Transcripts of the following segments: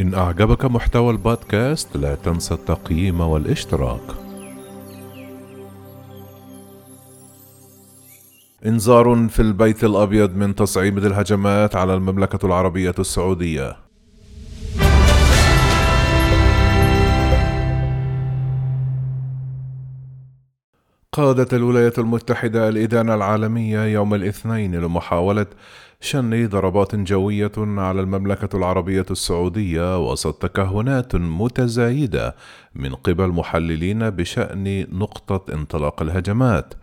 إن أعجبك محتوى البودكاست لا تنسى التقييم والاشتراك. إنذار في البيت الأبيض من تصعيد الهجمات على المملكة العربية السعودية. قادت الولايات المتحدة الإدانة العالمية يوم الاثنين لمحاولة شن ضربات جوية على المملكة العربية السعودية وسط تكهنات متزايدة من قبل محللين بشأن نقطة انطلاق الهجمات.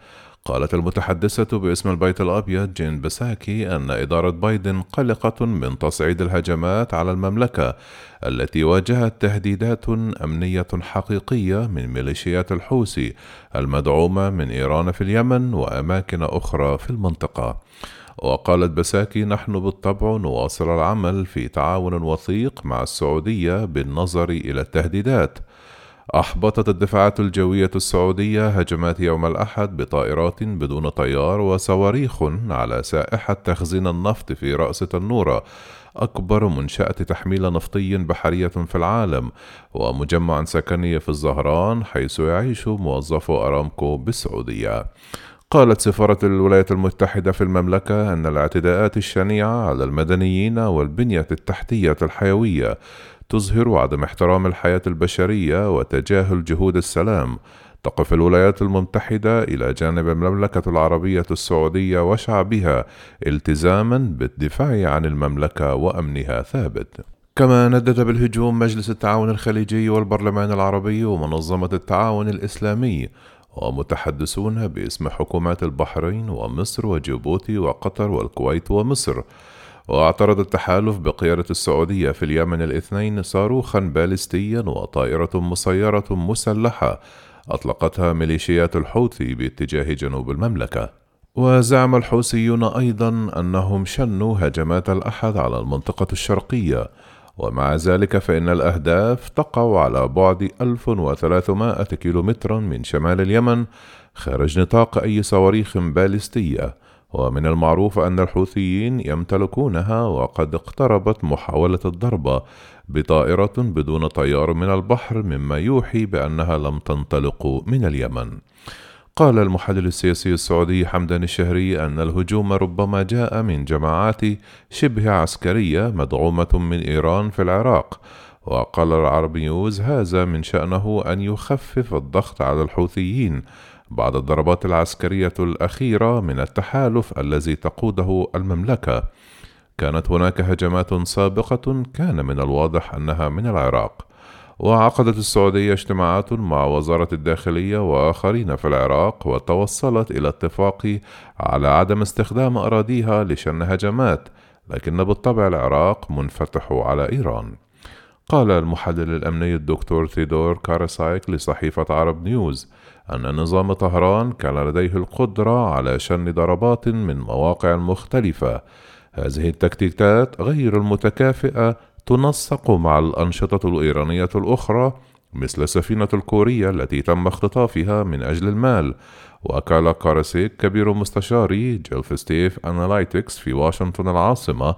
قالت المتحدثة باسم البيت الأبيض جين بساكي أن إدارة بايدن قلقة من تصعيد الهجمات على المملكة التي واجهت تهديدات أمنية حقيقية من ميليشيات الحوثي المدعومة من إيران في اليمن وأماكن أخرى في المنطقة. وقالت بساكي نحن بالطبع نواصل العمل في تعاون وثيق مع السعودية بالنظر إلى التهديدات أحبطت الدفاعات الجوية السعودية هجمات يوم الأحد بطائرات بدون طيار وصواريخ على سائحة تخزين النفط في رأس تنورة. أكبر منشأة تحميل نفطي بحرية في العالم ومجمع سكني في الزهران حيث يعيش موظفو أرامكو بالسعودية. قالت سفارة الولايات المتحدة في المملكة أن الاعتداءات الشنيعة على المدنيين والبنية التحتية الحيوية تظهر عدم احترام الحياة البشرية وتجاهل جهود السلام تقف الولايات المتحدة إلى جانب المملكة العربية السعودية وشعبها التزاما بالدفاع عن المملكة وأمنها ثابت. كما ندد بالهجوم مجلس التعاون الخليجي والبرلمان العربي ومنظمة التعاون الإسلامي ومتحدثون باسم حكومات البحرين ومصر وجيبوتي وقطر والكويت ومصر. واعترض التحالف بقيادة السعودية في اليمن الاثنين صاروخا باليستيا وطائرة مسيرة مسلحة أطلقتها ميليشيات الحوثي باتجاه جنوب المملكة. وزعم الحوثيون أيضا أنهم شنوا هجمات الأحد على المنطقة الشرقية ومع ذلك فإن الأهداف تقع على بعد 1300 كيلومترا من شمال اليمن خارج نطاق أي صواريخ باليستية ومن المعروف أن الحوثيين يمتلكونها وقد اقتربت محاولة الضربة بطائرة بدون طيار من البحر مما يوحي بأنها لم تنطلق من اليمن. قال المحلل السياسي السعودي حمدان الشهري أن الهجوم ربما جاء من جماعات شبه عسكرية مدعومة من إيران في العراق. وقال العرب نيوز هذا من شأنه أن يخفف الضغط على الحوثيين بعد الضربات العسكرية الأخيرة من التحالف الذي تقوده المملكة. كانت هناك هجمات سابقة كان من الواضح أنها من العراق. وعقدت السعودية اجتماعات مع وزارة الداخلية وآخرين في العراق وتوصلت إلى اتفاق على عدم استخدام أراضيها لشن هجمات لكن بالطبع العراق منفتح على إيران. قال المحلل الأمني الدكتور ثيدور كارسايك لصحيفة عرب نيوز أن نظام طهران كان لديه القدرة على شن ضربات من مواقع مختلفة. هذه التكتيكات غير المتكافئة تنسق مع الأنشطة الإيرانية الأخرى مثل السفينة الكورية التي تم اختطافها من أجل المال. وقال كارسيك كبير مستشاري Gulf State Analytics في واشنطن العاصمة.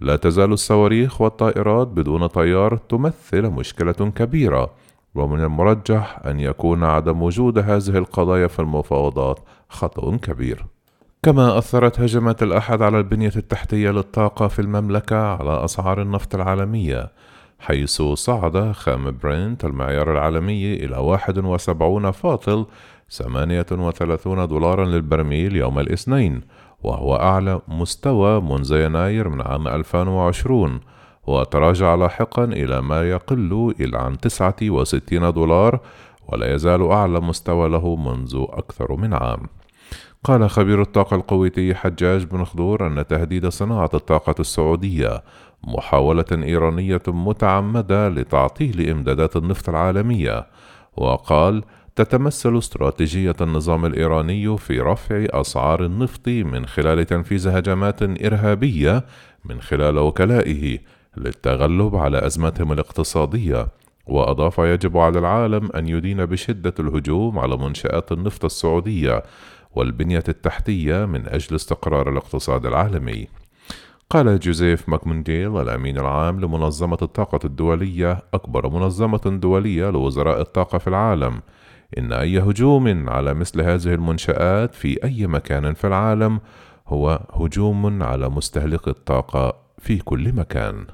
لا تزال الصواريخ والطائرات بدون طيار تمثل مشكلة كبيرة. ومن المرجح أن يكون عدم وجود هذه القضايا في المفاوضات خطأ كبير. كما أثرت هجمات الأحد على البنية التحتية للطاقة في المملكة على أسعار النفط العالمية حيث صعد خام برنت المعيار العالمي إلى واحد وسبعون فاصل ثمانية وثلاثون دولارا للبرميل يوم الاثنين وهو أعلى مستوى منذ يناير من عام 2020 وتراجع لاحقا إلى ما يقل إلى عن 69 دولار ولا يزال أعلى مستوى له منذ أكثر من عام. قال خبير الطاقة الكويتي حجاج بن خضور أن تهديد صناعة الطاقة السعودية محاولة إيرانية متعمدة لتعطيل إمدادات النفط العالمية وقال تتمثل استراتيجية النظام الإيراني في رفع أسعار النفط من خلال تنفيذ هجمات إرهابية من خلال وكلائه للتغلب على أزمتهم الاقتصادية وأضاف يجب على العالم أن يدين بشدة الهجوم على منشآت النفط السعودية والبنية التحتية من أجل استقرار الاقتصاد العالمي. قال جوزيف ماكمونديل الأمين العام لمنظمة الطاقة الدولية أكبر منظمة دولية لوزراء الطاقة في العالم. إن أي هجوم على مثل هذه المنشآت في أي مكان في العالم هو هجوم على مستهلك الطاقة في كل مكان.